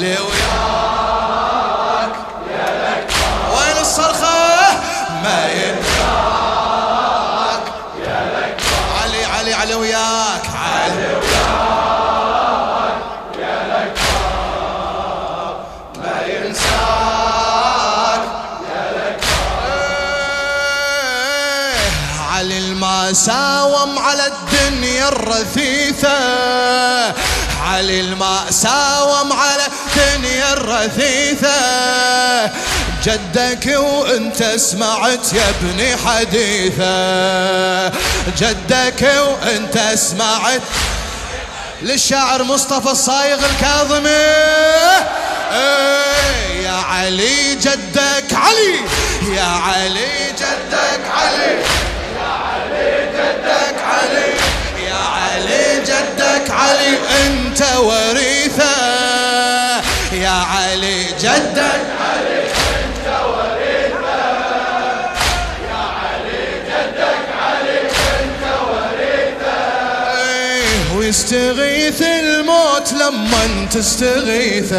علي وياك. وين الصرخة؟ ما ينساك علي علي علي وياك. علي ما ينساك إيه، علي الما ساوم على الدنيا الرثيثة. علي الما ساوم على الدنيا الرثيثة. جدك وانت سمعت يا ابني حديثة. جدك وانت سمعت للشاعر مصطفى الصايغ الكاظمي. إيه يا علي جدك علي يا علي جدك علي يا علي جدك علي يا علي جدك علي انت ويستغيث الموت لما تستغيثه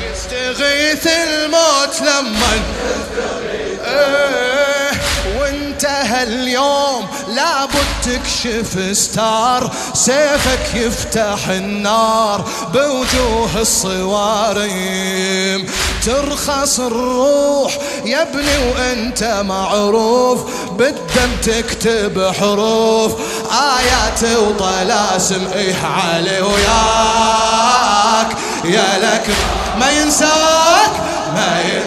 ويستغيث الموت لما إيه، اليوم لابد تكشف ستار سيفك يفتح النار بوجوه الصواريم. ترخص الروح يا ابني وانت معروف بالدم تكتب حروف آيات وطلاسم إيه علي وياك. يا لك ما ينساك ما ينساك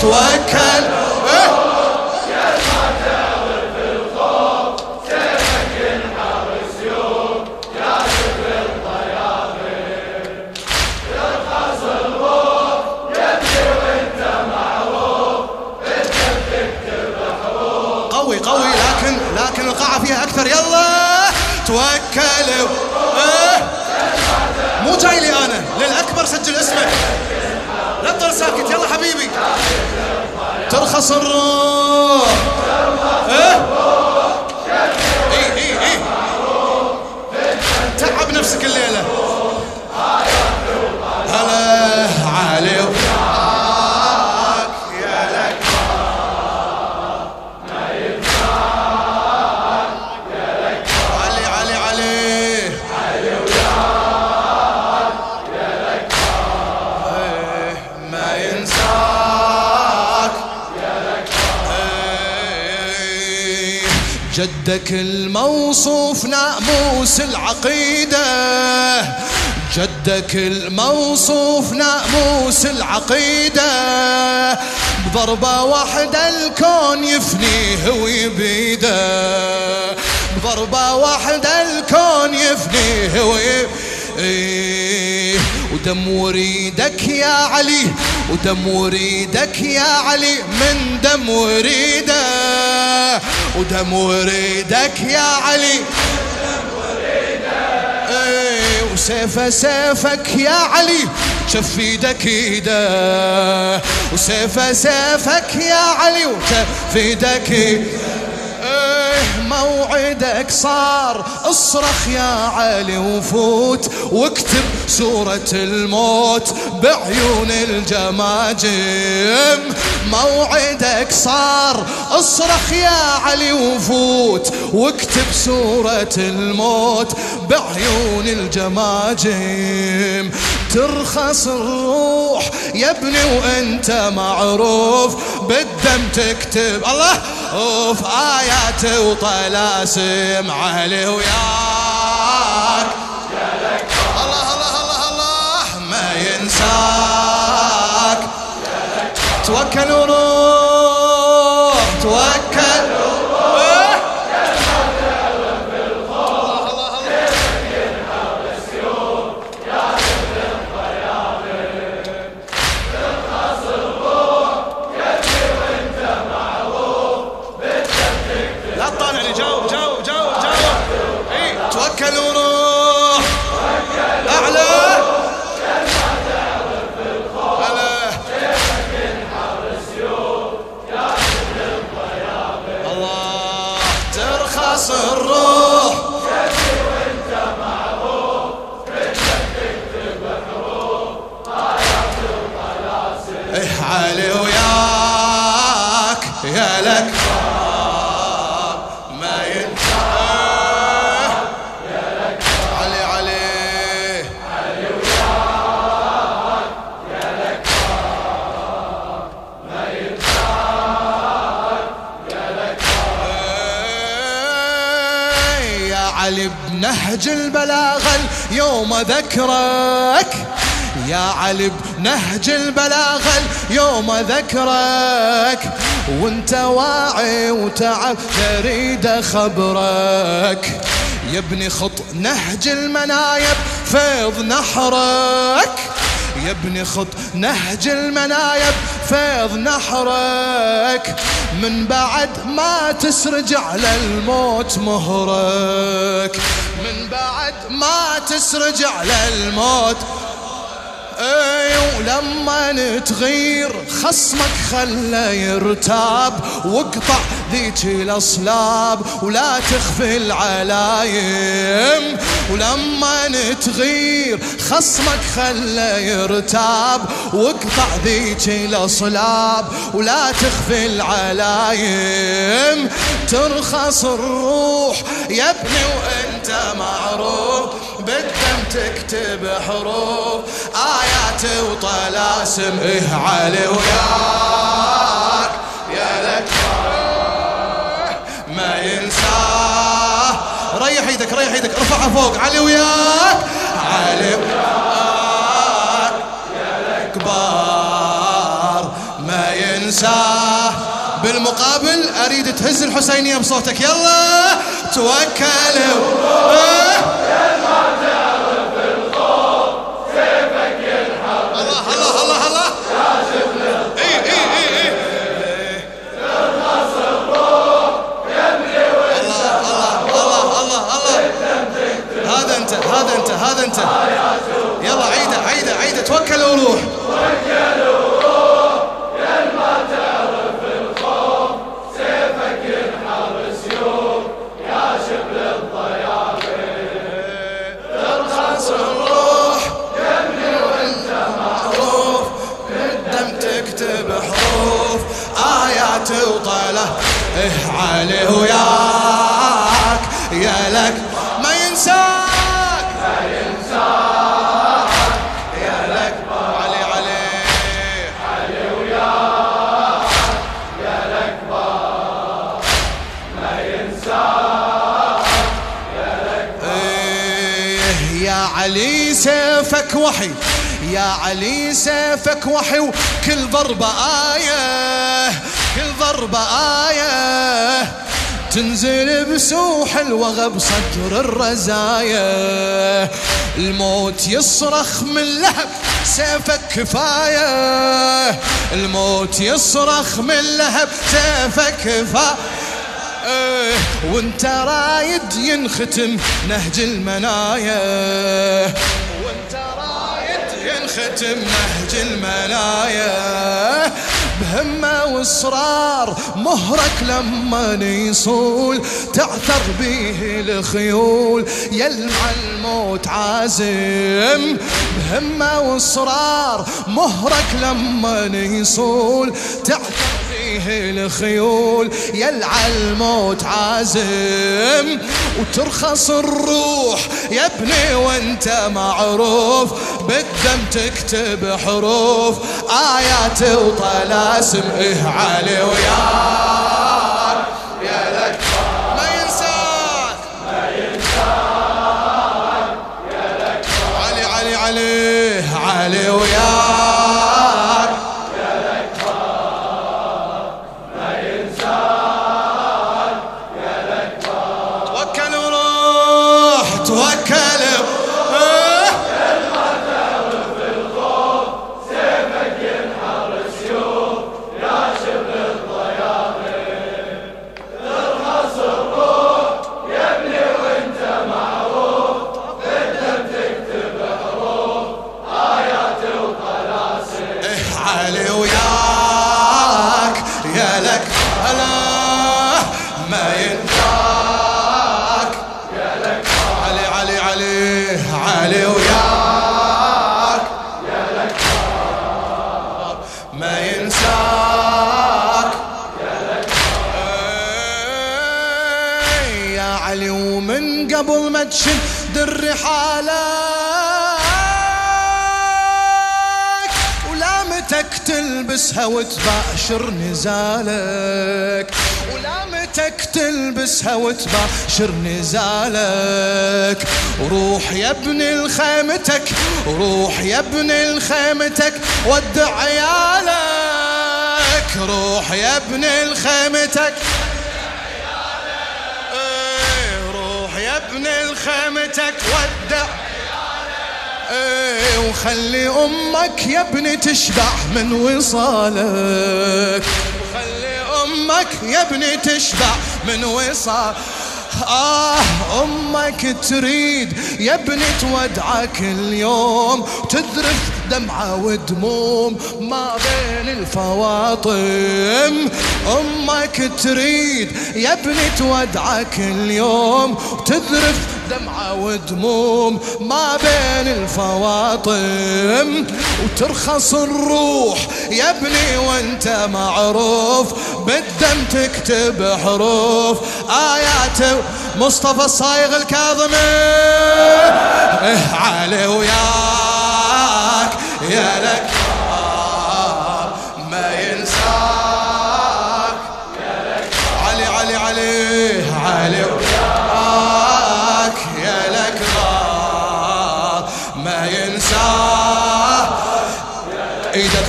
توكل؟ قوي قوي لكن لكن القاعة فيها أكثر يلا توكل إيه؟ إيه إيه إيه. تعب نفسك الليلة. جدك الموصوف ناموس العقيدة. جدك الموصوف ناموس العقيدة. بضربة واحدة الكون يفنيه ويبيده. بضربة واحدة الكون يفنيه ويبيده ودم وريدك يا علي ودم وريدك يا علي من دم وريده ودم وريدك يا علي. إيه، وسيفه سيفك يا علي شف إيدك إيده. وسيفه سيفك يا علي وشف إيدك إيده. إيه، موعدك صار. اصرخ يا علي وفوت واكتب سورة الموت بعيون الجماجم. موعدك صار. اصرخ يا علي وفوت واكتب سورة الموت بعيون الجماجم. ترخص الروح يا ابني وانت معروف. بالدم تكتب. الله! اوف آيات وطلاسم علي وياك. الله الله الله الله ما ينساك. توكل وروح توكل بنهج البلاغة اليوم ذكرك. يا علي بنهج البلاغة اليوم ذكرك. وانت واعي وتعب تريد خبرك. يا خط نهج المنايب فيض نحرك. يا خط نهج المنايب فيض نحرك من بعد ما تسرج على الموت مهرك. من بعد ما تسرج على الموت اي ولما تغير خصمك خله يرتاب. واقطع ذيك الأصلاب ولا تخفي العلايم. ولما تغير خصمك خله يرتاب. واقطع ذيك الأصلاب ولا تخفي العلايم. ترخص الروح يا ابني وأنت معروف. تكتب حروف آيات وطلاسم إيه علي وياك. يا لك ما ينساه. ريح إيدك ريح إيدك ارفعها فوق. علي وياك. علي وياك. يا كبار ما ينساه. بالمقابل أريد تهز الحسينية بصوتك. يلا توكلوا علي وياك. يا لك ما ينساك ما ينساك. يا لك علي علي. إيه يا علي سيفك وحي. يا علي سيفك وحي وكل ضربة آية. ضربة آية تنزل بسوح الوغى بصدر الرزايا. الموت يصرخ من لهب سيفك كفاية الموت يصرخ من لهب سيفك كفاية وانت رايد ينختم نهج المنايا. وانت رايد ينختم نهج المنايا. بهمة وإصرار مهرك لما يصول تعثر به الخيول. يلمع الموت عازم بهمة وإصرار مهرك لما يصول تعثر فيه الخيول. يلعى الموت عازم وترخص الروح. يا ابني وانت معروف بالدم تكتب حروف. آيات وطلاسم إيه علي وياك. يا لك ما ينساك. ما ينساك يا لك علي علي علي علي وياك. ينساك علي علي علي علي وياك. يا لك ما ينساك. يا لك يا علي ومن قبل ما تشد الرحالة ولامتك تلبسها وتباشر نزالك. ولامتك تلبسها وتباشر نزالك. وروح يا ابن الخيمتك وروح يا ابن الخيمتك ودع عيالك. روح يا ابن الخيمتك. إيه، روح يا ابن الخيمتك ودع إيه وخلي أمك يا ابني تشبع من وصالك. أمك يا ابني تشبع من وصال آه أمك تريد يا ابني تودعك اليوم تذرف دمعة ودموم ما بين الفواطم. أمك تريد يا ابني تودعك اليوم تذرف دمعة ودموم ما بين الفواطم وترخص الروح. يا ابني وانت معروف بالدم تكتب حروف. آيات مصطفى الصايغ الكاظمي. إيه علي وياك يا لك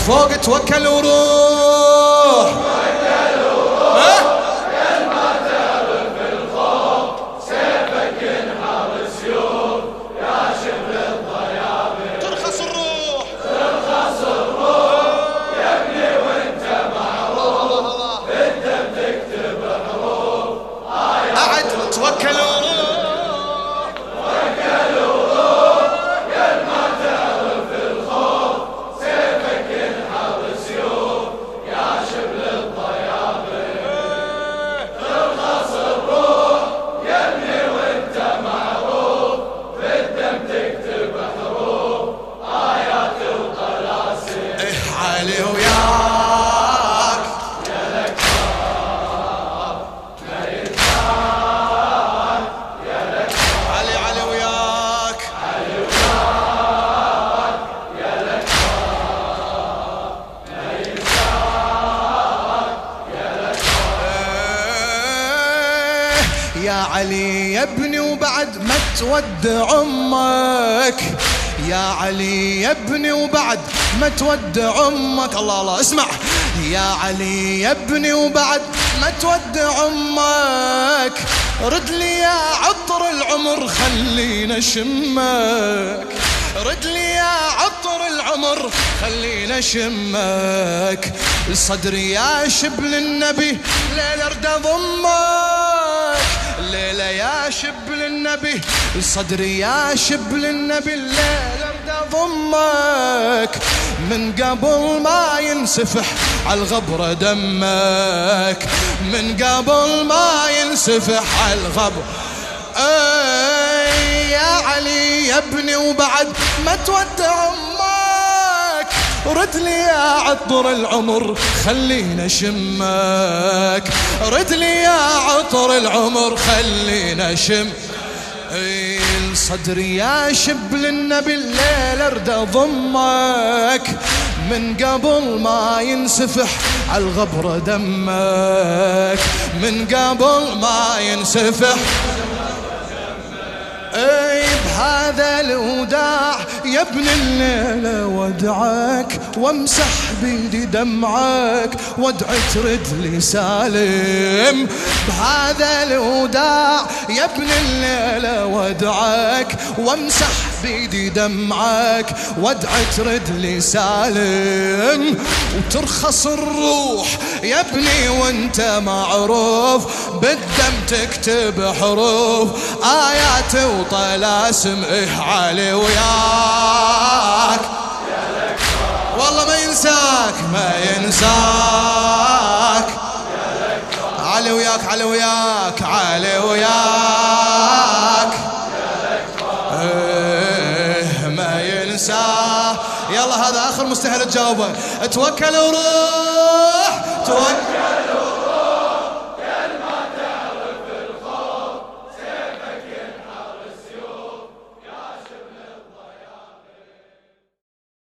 فوق توكل وروح يا علي يا ابني وبعد ما تودع أمك يا علي يا ابني وبعد ما تودع أمك الله الله اسمع. يا علي يا ابني وبعد ما تودع أمك رد لي يا عطر العمر خلينا شمك. رد لي يا عطر العمر خلينا شمك. صدري يا شبل النبي ليل ارد ضمك. الليلة يا شبل النبي صدري يا شبل النبي الليلة ارد ضمك. من قبل ما ينسفح على الغبرة دمك. من قبل ما ينسفح على الغبرة يا علي يا ابني وبعد ما تودع أمك. رد لي يا عطر العمر خلينا شمك رد لي يا عطر العمر خلينا شم صدري يا شبل النبي الليل أرد ضمك. من قبل ما ينسفح على الغبرة دمك. من قبل ما ينسفح بهذا الوداع يا ابن الليلة ودعك وامسح بيدي دمعك وادعي ترد لي سالم بهذا الوداع يا ابن الليلة ودعك وامسح بيدي دمعك وادعي ترد لي سالم وترخص الروح يا ابني وانت معروف. بالدم تكتب حروف آيات وطلاسم إيه علي وياك. ينساك ما ينساك. علي وياك علي وياك علي وياك. إيه ما ينساه يلا هذا آخر مستهل تجاوبه. توكل وروح توكل.